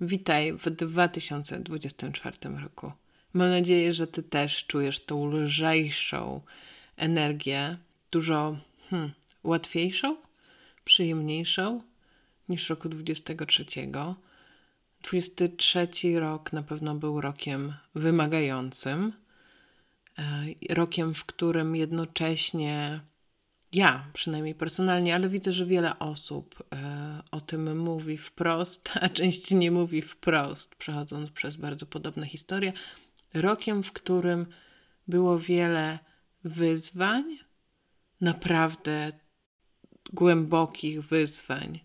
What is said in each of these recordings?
Witaj w 2024 roku. Mam nadzieję, że Ty też czujesz tą lżejszą energię, dużo hmm, łatwiejszą, przyjemniejszą niż roku 23. 23 rok na pewno był rokiem wymagającym, e, rokiem, w którym jednocześnie ja przynajmniej personalnie, ale widzę, że wiele osób e, o tym mówi wprost, a część nie mówi wprost, przechodząc przez bardzo podobne historie. Rokiem, w którym było wiele wyzwań, naprawdę głębokich wyzwań.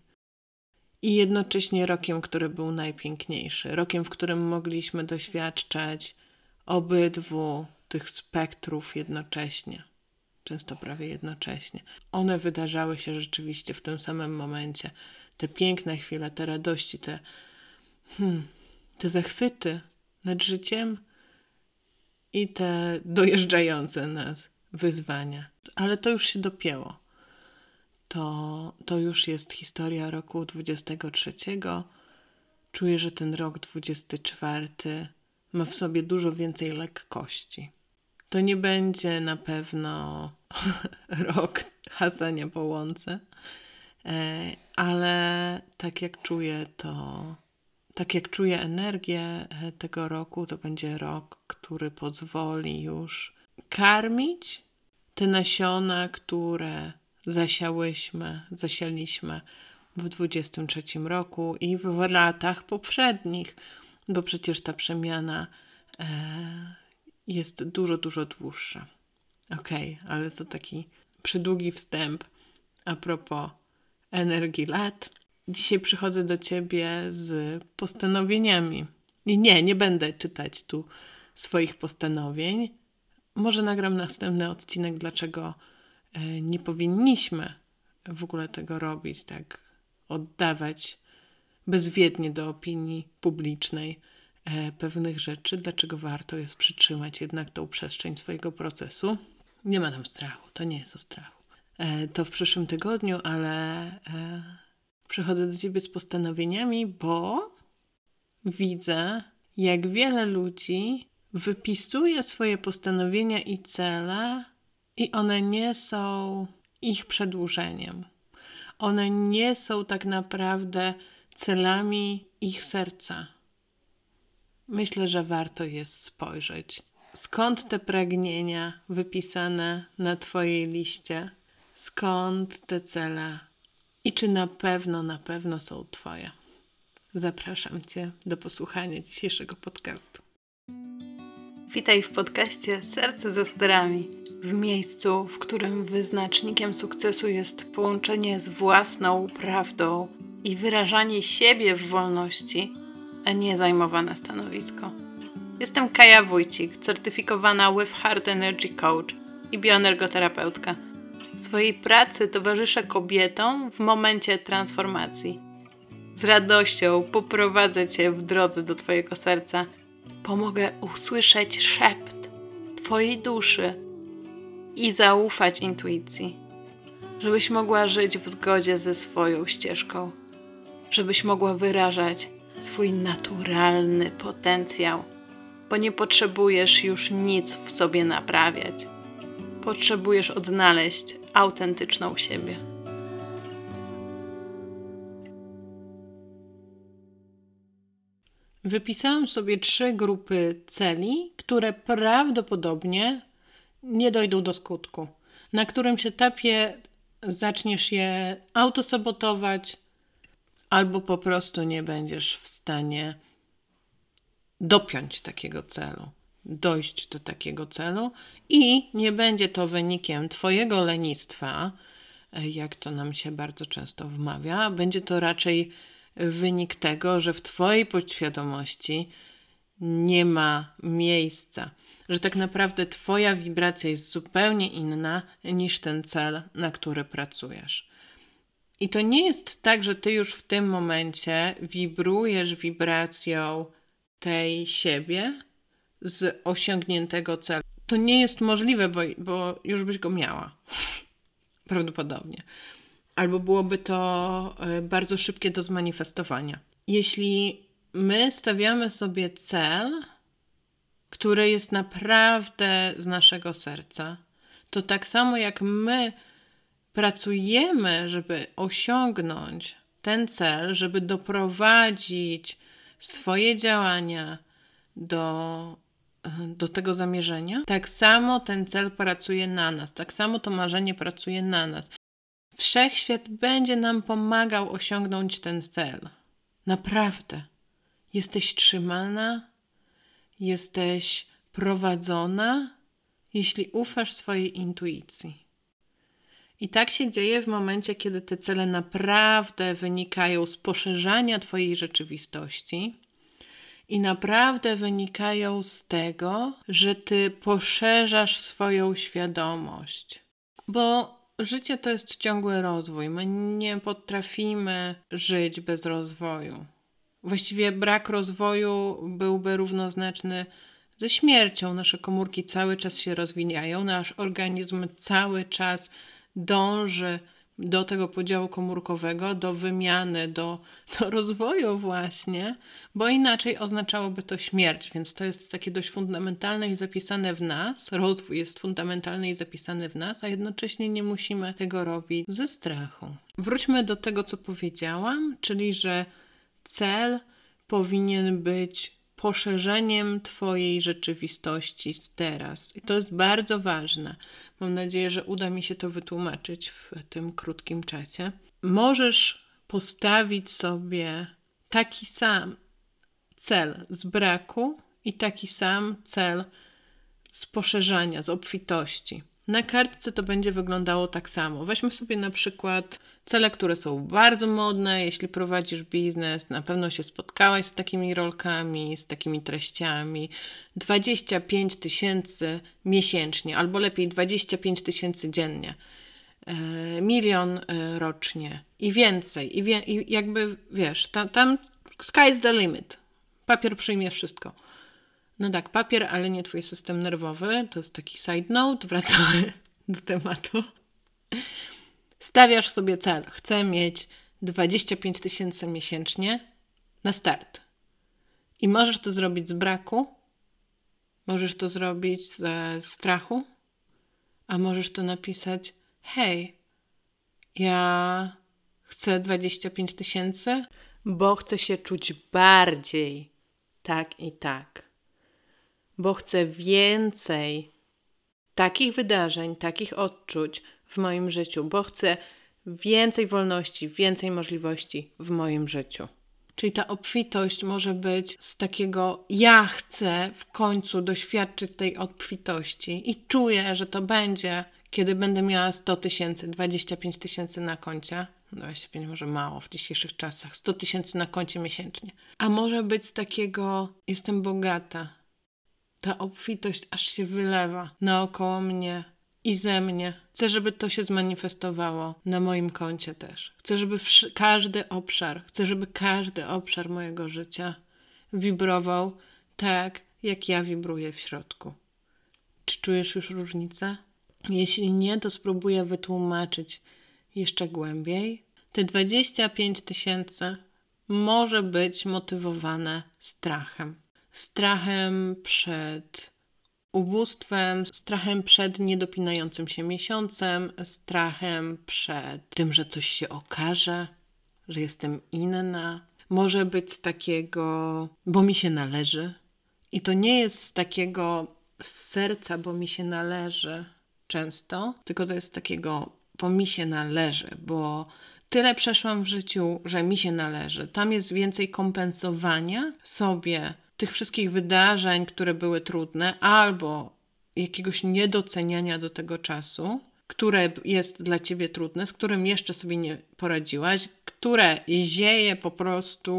I jednocześnie rokiem, który był najpiękniejszy, rokiem, w którym mogliśmy doświadczać obydwu tych spektrów jednocześnie często prawie jednocześnie. One wydarzały się rzeczywiście w tym samym momencie. Te piękne chwile, te radości, te, hmm, te zachwyty nad życiem i te dojeżdżające nas wyzwania. Ale to już się dopięło. To, to już jest historia roku 23. Czuję, że ten rok 24 ma w sobie dużo więcej lekkości. To nie będzie na pewno rok hasania po łące, ale tak jak czuję to, tak jak czuję energię e, tego roku, to będzie rok, który pozwoli już karmić te nasiona, które zasiałyśmy, zasialiśmy w 23 roku i w latach poprzednich, bo przecież ta przemiana e, jest dużo, dużo dłuższa. Okej, okay, ale to taki przydługi wstęp a propos energii lat. Dzisiaj przychodzę do ciebie z postanowieniami. I nie, nie będę czytać tu swoich postanowień. Może nagram następny odcinek, dlaczego e, nie powinniśmy w ogóle tego robić, tak oddawać bezwiednie do opinii publicznej E, pewnych rzeczy, dlaczego warto jest przytrzymać jednak tą przestrzeń swojego procesu. Nie ma nam strachu, to nie jest o strachu. E, to w przyszłym tygodniu, ale e, przychodzę do Ciebie z postanowieniami, bo widzę, jak wiele ludzi wypisuje swoje postanowienia i cele, i one nie są ich przedłużeniem. One nie są tak naprawdę celami ich serca myślę, że warto jest spojrzeć. Skąd te pragnienia wypisane na Twojej liście? Skąd te cele? I czy na pewno, na pewno są Twoje? Zapraszam Cię do posłuchania dzisiejszego podcastu. Witaj w podcaście Serce ze sterami. W miejscu, w którym wyznacznikiem sukcesu jest połączenie z własną prawdą i wyrażanie siebie w wolności a nie zajmowane stanowisko. Jestem Kaja Wójcik, certyfikowana with Heart Energy Coach i bioenergoterapeutka. W swojej pracy towarzyszę kobietom w momencie transformacji. Z radością poprowadzę Cię w drodze do Twojego serca. Pomogę usłyszeć szept Twojej duszy i zaufać intuicji, żebyś mogła żyć w zgodzie ze swoją ścieżką, żebyś mogła wyrażać swój naturalny potencjał, bo nie potrzebujesz już nic w sobie naprawiać. Potrzebujesz odnaleźć autentyczną siebie. Wypisałam sobie trzy grupy celi, które prawdopodobnie nie dojdą do skutku. Na którymś etapie zaczniesz je autosabotować, albo po prostu nie będziesz w stanie dopiąć takiego celu, dojść do takiego celu i nie będzie to wynikiem Twojego lenistwa, jak to nam się bardzo często wmawia, będzie to raczej wynik tego, że w Twojej podświadomości nie ma miejsca, że tak naprawdę Twoja wibracja jest zupełnie inna niż ten cel, na który pracujesz. I to nie jest tak, że ty już w tym momencie wibrujesz wibracją tej siebie z osiągniętego celu. To nie jest możliwe, bo, bo już byś go miała. Prawdopodobnie. Albo byłoby to e, bardzo szybkie do zmanifestowania. Jeśli my stawiamy sobie cel, który jest naprawdę z naszego serca, to tak samo jak my pracujemy, żeby osiągnąć ten cel, żeby doprowadzić swoje działania do, do tego zamierzenia, tak samo ten cel pracuje na nas, tak samo to marzenie pracuje na nas. Wszechświat będzie nam pomagał osiągnąć ten cel. Naprawdę. Jesteś trzymana, jesteś prowadzona, jeśli ufasz swojej intuicji. I tak się dzieje w momencie, kiedy te cele naprawdę wynikają z poszerzania Twojej rzeczywistości i naprawdę wynikają z tego, że Ty poszerzasz swoją świadomość. Bo życie to jest ciągły rozwój. My nie potrafimy żyć bez rozwoju. Właściwie brak rozwoju byłby równoznaczny ze śmiercią. Nasze komórki cały czas się rozwijają, nasz organizm cały czas dąży do tego podziału komórkowego, do wymiany, do, do rozwoju, właśnie, bo inaczej oznaczałoby to śmierć. Więc to jest takie dość fundamentalne i zapisane w nas. Rozwój jest fundamentalny i zapisany w nas, a jednocześnie nie musimy tego robić ze strachu. Wróćmy do tego, co powiedziałam, czyli że cel powinien być poszerzeniem Twojej rzeczywistości z teraz. I to jest bardzo ważne. Mam nadzieję, że uda mi się to wytłumaczyć w tym krótkim czasie. Możesz postawić sobie taki sam cel z braku i taki sam cel z poszerzania, z obfitości. Na kartce to będzie wyglądało tak samo. Weźmy sobie na przykład cele, które są bardzo modne. Jeśli prowadzisz biznes, na pewno się spotkałaś z takimi rolkami, z takimi treściami. 25 tysięcy miesięcznie, albo lepiej 25 tysięcy dziennie. E, milion e, rocznie i więcej. I, wie, i jakby wiesz, tam, tam sky's the limit. Papier przyjmie wszystko. No tak, papier, ale nie twój system nerwowy. To jest taki side note. Wracamy do tematu. Stawiasz sobie cel. Chcę mieć 25 tysięcy miesięcznie na start. I możesz to zrobić z braku, możesz to zrobić ze strachu, a możesz to napisać: Hej, ja chcę 25 tysięcy, bo chcę się czuć bardziej tak i tak bo chcę więcej takich wydarzeń, takich odczuć w moim życiu, bo chcę więcej wolności, więcej możliwości w moim życiu. Czyli ta obfitość może być z takiego ja chcę w końcu doświadczyć tej obfitości i czuję, że to będzie, kiedy będę miała 100 tysięcy, 25 tysięcy na koncie. 25 może mało w dzisiejszych czasach, 100 tysięcy na koncie miesięcznie. A może być z takiego jestem bogata, ta obfitość aż się wylewa naokoło mnie i ze mnie. Chcę, żeby to się zmanifestowało na moim koncie też. Chcę, żeby każdy obszar, chcę, żeby każdy obszar mojego życia wibrował tak, jak ja wibruję w środku. Czy czujesz już różnicę? Jeśli nie, to spróbuję wytłumaczyć jeszcze głębiej. Te 25 tysięcy może być motywowane strachem strachem przed ubóstwem, strachem przed niedopinającym się miesiącem, strachem przed tym, że coś się okaże, że jestem inna. Może być z takiego, bo mi się należy. I to nie jest z takiego z serca, bo mi się należy często, tylko to jest z takiego, bo mi się należy, bo tyle przeszłam w życiu, że mi się należy. Tam jest więcej kompensowania sobie tych wszystkich wydarzeń, które były trudne, albo jakiegoś niedoceniania do tego czasu, które jest dla ciebie trudne, z którym jeszcze sobie nie poradziłaś, które zieje po prostu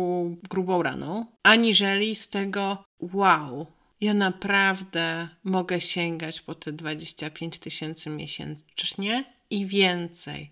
grubą raną, aniżeli z tego wow, ja naprawdę mogę sięgać po te 25 tysięcy miesięcznie i więcej.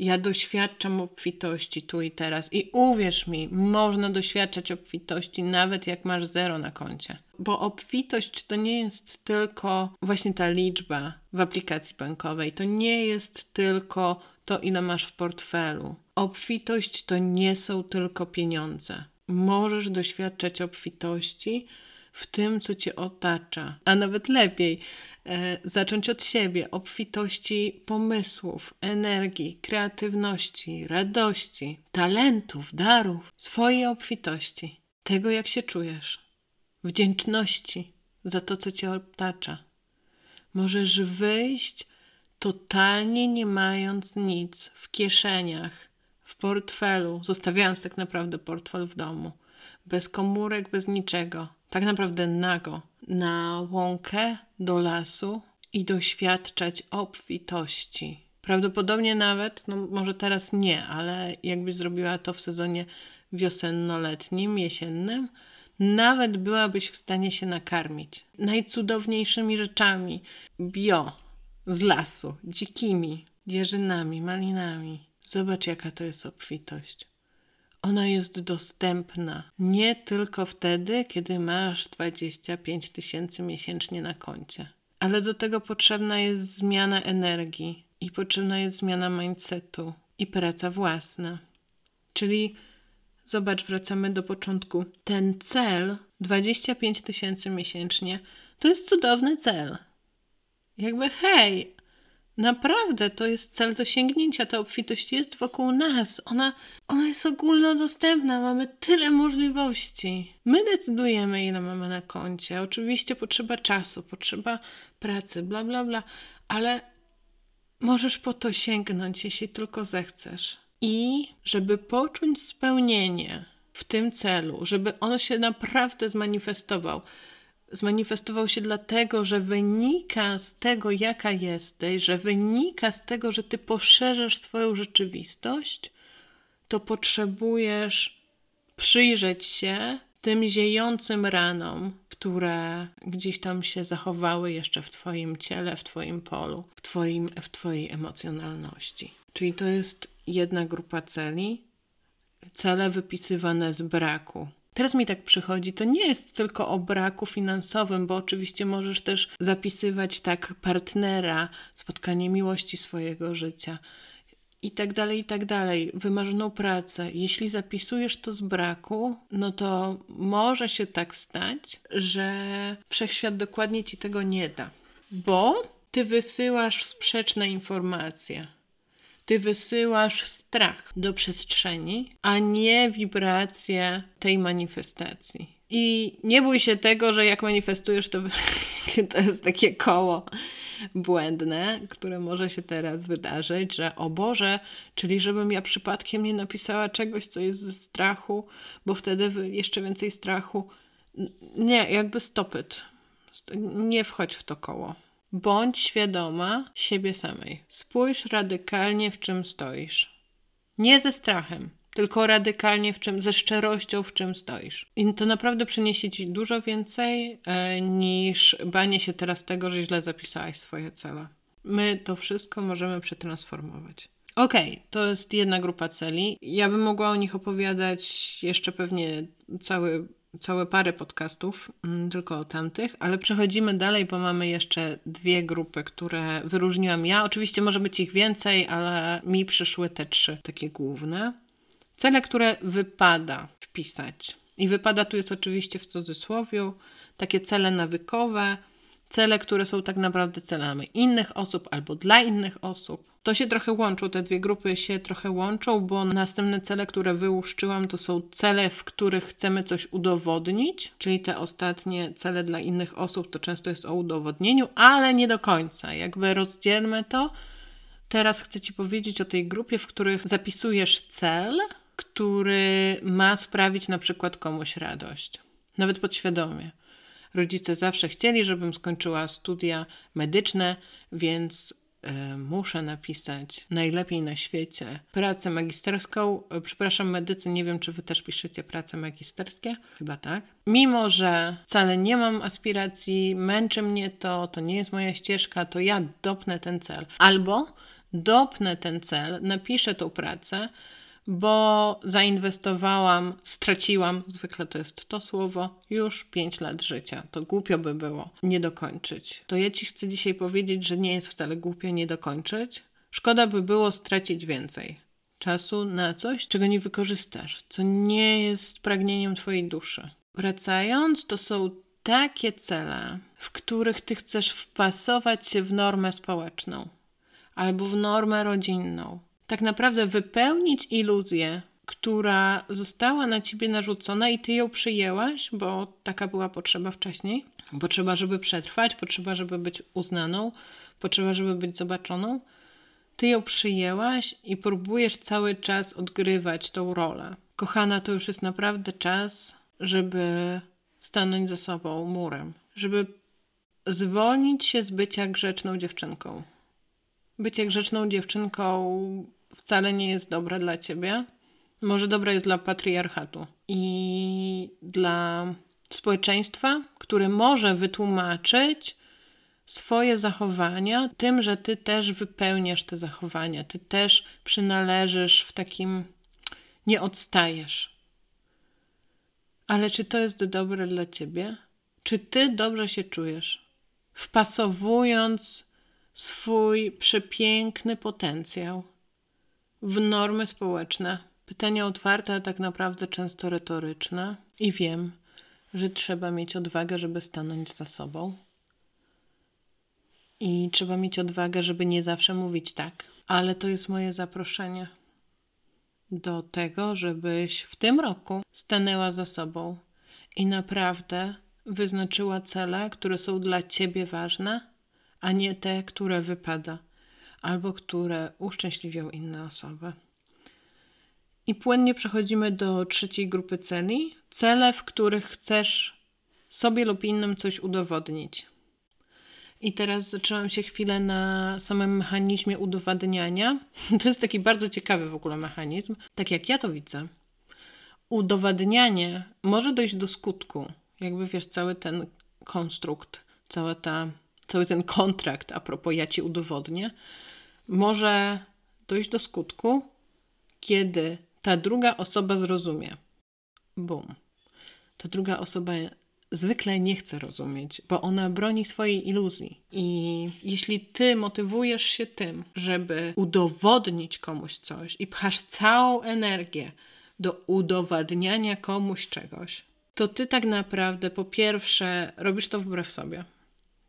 Ja doświadczam obfitości tu i teraz. I uwierz mi, można doświadczać obfitości nawet jak masz zero na koncie. Bo obfitość to nie jest tylko właśnie ta liczba w aplikacji bankowej. To nie jest tylko to, ile masz w portfelu. Obfitość to nie są tylko pieniądze. możesz doświadczać obfitości w tym, co cię otacza, a nawet lepiej zacząć od siebie, obfitości pomysłów, energii, kreatywności, radości, talentów, darów, swojej obfitości, tego jak się czujesz, wdzięczności za to, co cię otacza. Możesz wyjść totalnie nie mając nic w kieszeniach, w portfelu, zostawiając tak naprawdę portfel w domu, bez komórek, bez niczego, tak naprawdę nago, na łąkę do lasu i doświadczać obfitości. Prawdopodobnie nawet, no może teraz nie, ale jakbyś zrobiła to w sezonie wiosenno-letnim, jesiennym, nawet byłabyś w stanie się nakarmić najcudowniejszymi rzeczami bio, z lasu, dzikimi jeżynami, malinami. Zobacz, jaka to jest obfitość. Ona jest dostępna nie tylko wtedy, kiedy masz 25 tysięcy miesięcznie na koncie, ale do tego potrzebna jest zmiana energii i potrzebna jest zmiana mindsetu i praca własna. Czyli zobacz, wracamy do początku. Ten cel 25 tysięcy miesięcznie to jest cudowny cel. Jakby hej, Naprawdę to jest cel do sięgnięcia. Ta obfitość jest wokół nas. Ona, ona jest ogólnodostępna. Mamy tyle możliwości. My decydujemy, ile mamy na koncie. Oczywiście potrzeba czasu, potrzeba pracy, bla, bla, bla, ale możesz po to sięgnąć, jeśli tylko zechcesz. I żeby poczuć spełnienie w tym celu, żeby on się naprawdę zmanifestował, zmanifestował się dlatego, że wynika z tego, jaka jesteś, że wynika z tego, że ty poszerzasz swoją rzeczywistość, to potrzebujesz przyjrzeć się tym ziejącym ranom, które gdzieś tam się zachowały jeszcze w Twoim ciele, w Twoim polu, w, twoim, w Twojej emocjonalności. Czyli to jest jedna grupa celi, cele wypisywane z braku, Teraz mi tak przychodzi, to nie jest tylko o braku finansowym, bo oczywiście możesz też zapisywać tak partnera, spotkanie miłości swojego życia i tak dalej, i tak dalej, wymarzoną pracę. Jeśli zapisujesz to z braku, no to może się tak stać, że wszechświat dokładnie ci tego nie da, bo ty wysyłasz sprzeczne informacje. Ty wysyłasz strach do przestrzeni, a nie wibrację tej manifestacji. I nie bój się tego, że jak manifestujesz, to, to jest takie koło błędne, które może się teraz wydarzyć, że o Boże, czyli żebym ja przypadkiem nie napisała czegoś, co jest ze strachu, bo wtedy jeszcze więcej strachu. Nie, jakby stop it. Nie wchodź w to koło. Bądź świadoma siebie samej. Spójrz radykalnie, w czym stoisz. Nie ze strachem, tylko radykalnie w czym, ze szczerością, w czym stoisz. I to naprawdę przyniesie ci dużo więcej e, niż banie się teraz tego, że źle zapisałaś swoje cele. My to wszystko możemy przetransformować. Okej, okay, to jest jedna grupa celi. Ja bym mogła o nich opowiadać jeszcze pewnie cały całe parę podcastów, mm, tylko o tamtych, ale przechodzimy dalej, bo mamy jeszcze dwie grupy, które wyróżniłam ja. Oczywiście może być ich więcej, ale mi przyszły te trzy takie główne. Cele, które wypada wpisać. I wypada tu jest oczywiście w cudzysłowie, takie cele nawykowe, cele, które są tak naprawdę celami innych osób albo dla innych osób. To się trochę łączą, te dwie grupy się trochę łączą, bo następne cele, które wyłuszczyłam, to są cele, w których chcemy coś udowodnić, czyli te ostatnie cele dla innych osób to często jest o udowodnieniu, ale nie do końca. Jakby rozdzielmy to. Teraz chcę Ci powiedzieć o tej grupie, w których zapisujesz cel, który ma sprawić na przykład komuś radość, nawet podświadomie. Rodzice zawsze chcieli, żebym skończyła studia medyczne, więc muszę napisać najlepiej na świecie pracę magisterską. Y, przepraszam, medycy, nie wiem, czy wy też piszecie prace magisterskie? Chyba tak. Mimo, że wcale nie mam aspiracji, męczy mnie to, to nie jest moja ścieżka, to ja dopnę ten cel. Albo dopnę ten cel, napiszę tą pracę, bo zainwestowałam, straciłam, zwykle to jest to słowo, już 5 lat życia. To głupio by było nie dokończyć. To ja Ci chcę dzisiaj powiedzieć, że nie jest wcale głupio nie dokończyć. Szkoda by było stracić więcej. czasu na coś, czego nie wykorzystasz, co nie jest pragnieniem Twojej duszy. Wracając, to są takie cele, w których Ty chcesz wpasować się w normę społeczną albo w normę rodzinną. Tak naprawdę wypełnić iluzję, która została na Ciebie narzucona i Ty ją przyjęłaś, bo taka była potrzeba wcześniej. Potrzeba, żeby przetrwać, potrzeba, żeby być uznaną, potrzeba, żeby być zobaczoną ty ją przyjęłaś i próbujesz cały czas odgrywać tą rolę. Kochana, to już jest naprawdę czas, żeby stanąć za sobą murem, żeby zwolnić się z bycia grzeczną dziewczynką. Bycie grzeczną dziewczynką wcale nie jest dobre dla ciebie. Może dobre jest dla patriarchatu i dla społeczeństwa, które może wytłumaczyć, swoje zachowania tym, że ty też wypełniasz te zachowania, ty też przynależysz w takim, nie odstajesz. Ale czy to jest dobre dla ciebie? Czy ty dobrze się czujesz? Wpasowując swój przepiękny potencjał w normy społeczne. Pytania otwarte, a tak naprawdę często retoryczne. I wiem, że trzeba mieć odwagę, żeby stanąć za sobą i trzeba mieć odwagę, żeby nie zawsze mówić tak. Ale to jest moje zaproszenie do tego, żebyś w tym roku stanęła za sobą i naprawdę wyznaczyła cele, które są dla ciebie ważne, a nie te, które wypada albo które uszczęśliwią inne osoby. I płynnie przechodzimy do trzeciej grupy celi. Cele, w których chcesz sobie lub innym coś udowodnić. I teraz zaczęłam się chwilę na samym mechanizmie udowadniania. To jest taki bardzo ciekawy w ogóle mechanizm, tak jak ja to widzę. Udowadnianie może dojść do skutku, jakby wiesz, cały ten konstrukt, cała ta, cały ten kontrakt, a propos ja ci udowodnię, może dojść do skutku, kiedy ta druga osoba zrozumie. Bum. Ta druga osoba zwykle nie chce rozumieć, bo ona broni swojej iluzji. I jeśli ty motywujesz się tym, żeby udowodnić komuś coś i pchasz całą energię do udowadniania komuś czegoś, to ty tak naprawdę po pierwsze robisz to wbrew sobie.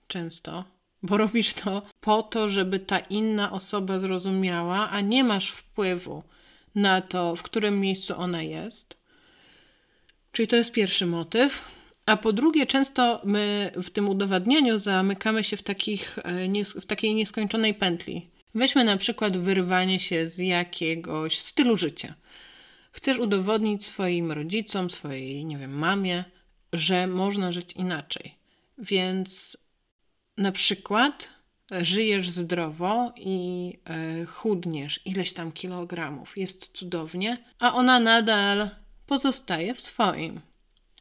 Często. Bo robisz to po to, żeby ta inna osoba zrozumiała, a nie masz wpływu na to, w którym miejscu ona jest. Czyli to jest pierwszy motyw. A po drugie, często my w tym udowadnianiu zamykamy się w, takich, e, w takiej nieskończonej pętli. Weźmy na przykład wyrywanie się z jakiegoś stylu życia. Chcesz udowodnić swoim rodzicom, swojej, nie wiem, mamie, że można żyć inaczej. Więc na przykład żyjesz zdrowo i e, chudniesz ileś tam kilogramów, jest cudownie, a ona nadal pozostaje w swoim.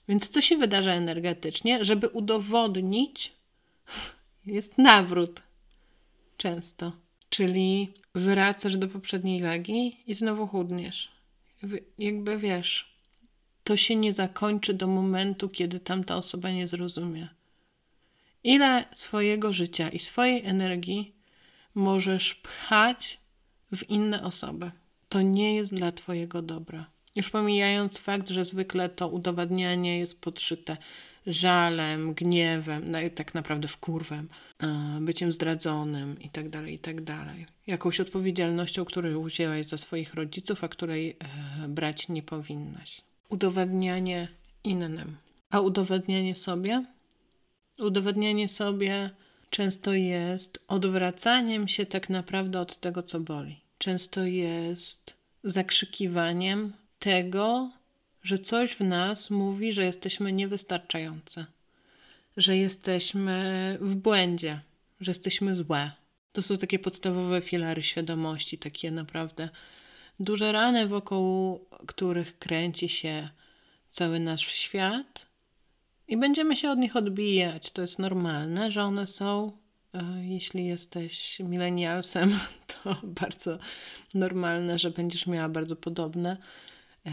Więc co się wydarza energetycznie, żeby udowodnić, jest nawrót często. Czyli wracasz do poprzedniej wagi i znowu chudniesz. Jakby wiesz, to się nie zakończy do momentu, kiedy tamta osoba nie zrozumie. Ile swojego życia i swojej energii możesz pchać w inne osoby? To nie jest dla Twojego dobra. Już pomijając fakt, że zwykle to udowadnianie jest podszyte żalem, gniewem, no tak naprawdę wkurwem, byciem zdradzonym itd., tak itd. Tak Jakąś odpowiedzialnością, którą wzięłaś za swoich rodziców, a której e, brać nie powinnaś. Udowadnianie innym. A udowadnianie sobie? Udowadnianie sobie często jest odwracaniem się tak naprawdę od tego, co boli. Często jest zakrzykiwaniem tego, że coś w nas mówi, że jesteśmy niewystarczające, że jesteśmy w błędzie, że jesteśmy złe. To są takie podstawowe filary świadomości, takie naprawdę duże rany, wokół których kręci się cały nasz świat. I będziemy się od nich odbijać. To jest normalne, że one są. E, jeśli jesteś milenialsem, to bardzo normalne, że będziesz miała bardzo podobne E,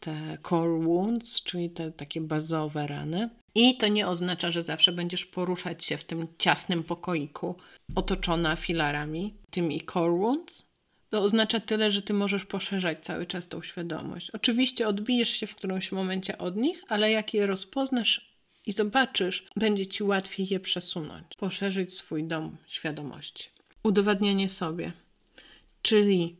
te core wounds, czyli te takie bazowe rany. I to nie oznacza, że zawsze będziesz poruszać się w tym ciasnym pokoiku, otoczona filarami, tymi core wounds, To oznacza tyle, że ty możesz poszerzać cały czas tą świadomość. Oczywiście odbijesz się w którymś momencie od nich, ale jak je rozpoznasz i zobaczysz, będzie ci łatwiej je przesunąć, poszerzyć swój dom świadomości. Udowadnianie sobie, czyli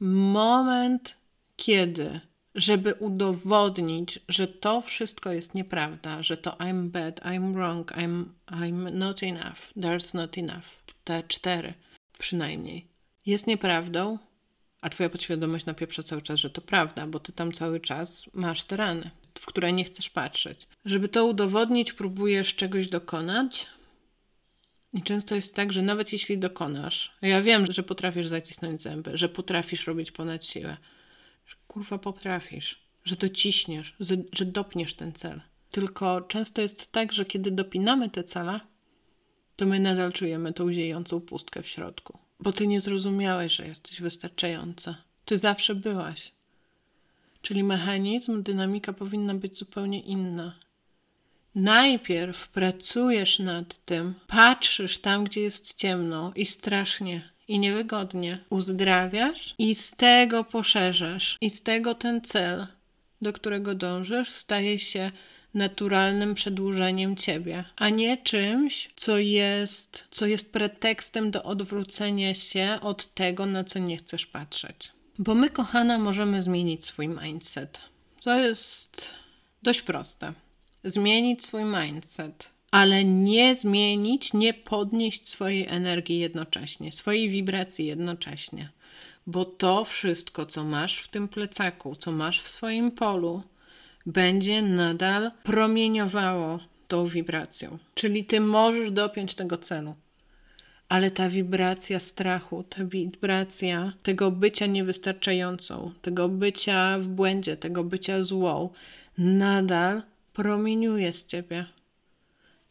moment, kiedy żeby udowodnić, że to wszystko jest nieprawda, że to I'm bad, I'm wrong, I'm, I'm not enough, there's not enough. Te cztery przynajmniej. Jest nieprawdą, a twoja podświadomość napieprza cały czas, że to prawda, bo ty tam cały czas masz te rany, w które nie chcesz patrzeć. Żeby to udowodnić, próbujesz czegoś dokonać. I często jest tak, że nawet jeśli dokonasz, ja wiem, że potrafisz zacisnąć zęby, że potrafisz robić ponad siłę, że kurwa potrafisz, że to ciśniesz, że, że dopniesz ten cel. Tylko często jest tak, że kiedy dopinamy te cele, to my nadal czujemy tą ziejącą pustkę w środku. Bo ty nie zrozumiałeś, że jesteś wystarczająca. Ty zawsze byłaś. Czyli mechanizm, dynamika powinna być zupełnie inna. Najpierw pracujesz nad tym, patrzysz tam, gdzie jest ciemno i strasznie, i niewygodnie. Uzdrawiasz i z tego poszerzasz. I z tego ten cel, do którego dążysz, staje się naturalnym przedłużeniem ciebie, a nie czymś, co jest, co jest pretekstem do odwrócenia się od tego, na co nie chcesz patrzeć. Bo my, kochana, możemy zmienić swój mindset. To jest dość proste. Zmienić swój mindset ale nie zmienić, nie podnieść swojej energii jednocześnie, swojej wibracji jednocześnie. Bo to wszystko, co masz w tym plecaku, co masz w swoim polu, będzie nadal promieniowało tą wibracją. Czyli ty możesz dopiąć tego celu. Ale ta wibracja strachu, ta wibracja tego bycia niewystarczającą, tego bycia w błędzie, tego bycia złą, nadal promieniuje z ciebie.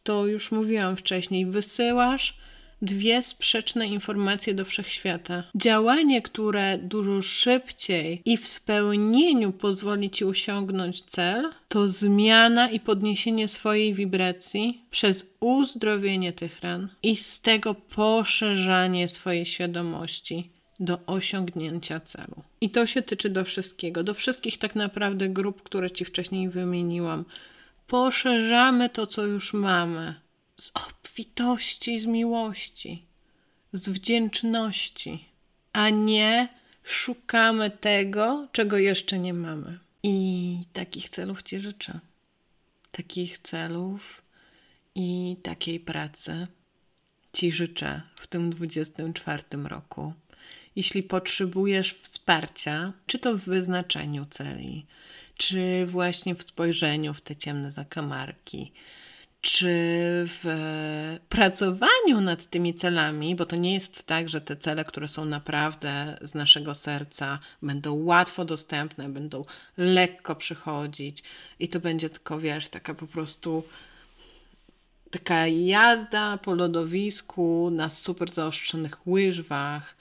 To już mówiłam wcześniej, wysyłasz dwie sprzeczne informacje do wszechświata. Działanie, które dużo szybciej i w spełnieniu pozwoli ci osiągnąć cel, to zmiana i podniesienie swojej wibracji przez uzdrowienie tych ran i z tego poszerzanie swojej świadomości do osiągnięcia celu. I to się tyczy do wszystkiego, do wszystkich tak naprawdę grup, które ci wcześniej wymieniłam poszerzamy to, co już mamy, z obfitości, z miłości, z wdzięczności, a nie szukamy tego, czego jeszcze nie mamy. I takich celów Ci życzę. Takich celów i takiej pracy Ci życzę w tym 24 roku. Jeśli potrzebujesz wsparcia, czy to w wyznaczeniu celi, czy właśnie w spojrzeniu w te ciemne zakamarki, czy w pracowaniu nad tymi celami, bo to nie jest tak, że te cele, które są naprawdę z naszego serca, będą łatwo dostępne, będą lekko przychodzić i to będzie tylko, wiesz, taka po prostu taka jazda po lodowisku na super zaostrzonych łyżwach.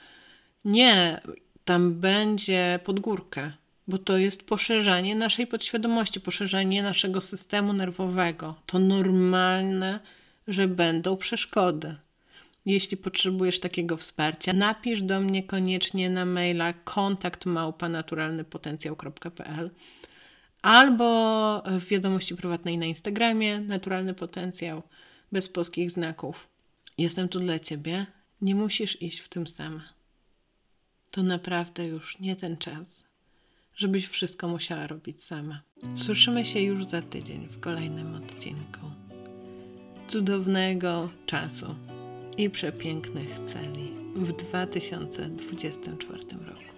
Nie, tam będzie pod górkę bo to jest poszerzanie naszej podświadomości, poszerzanie naszego systemu nerwowego. To normalne, że będą przeszkody. Jeśli potrzebujesz takiego wsparcia, napisz do mnie koniecznie na maila kontakt małpanaturalnypotencjał.pl albo w wiadomości prywatnej na Instagramie Naturalny Potencjał bez polskich znaków. Jestem tu dla Ciebie. Nie musisz iść w tym sama. To naprawdę już nie ten czas żebyś wszystko musiała robić sama. Słyszymy się już za tydzień w kolejnym odcinku. Cudownego czasu i przepięknych celi w 2024 roku.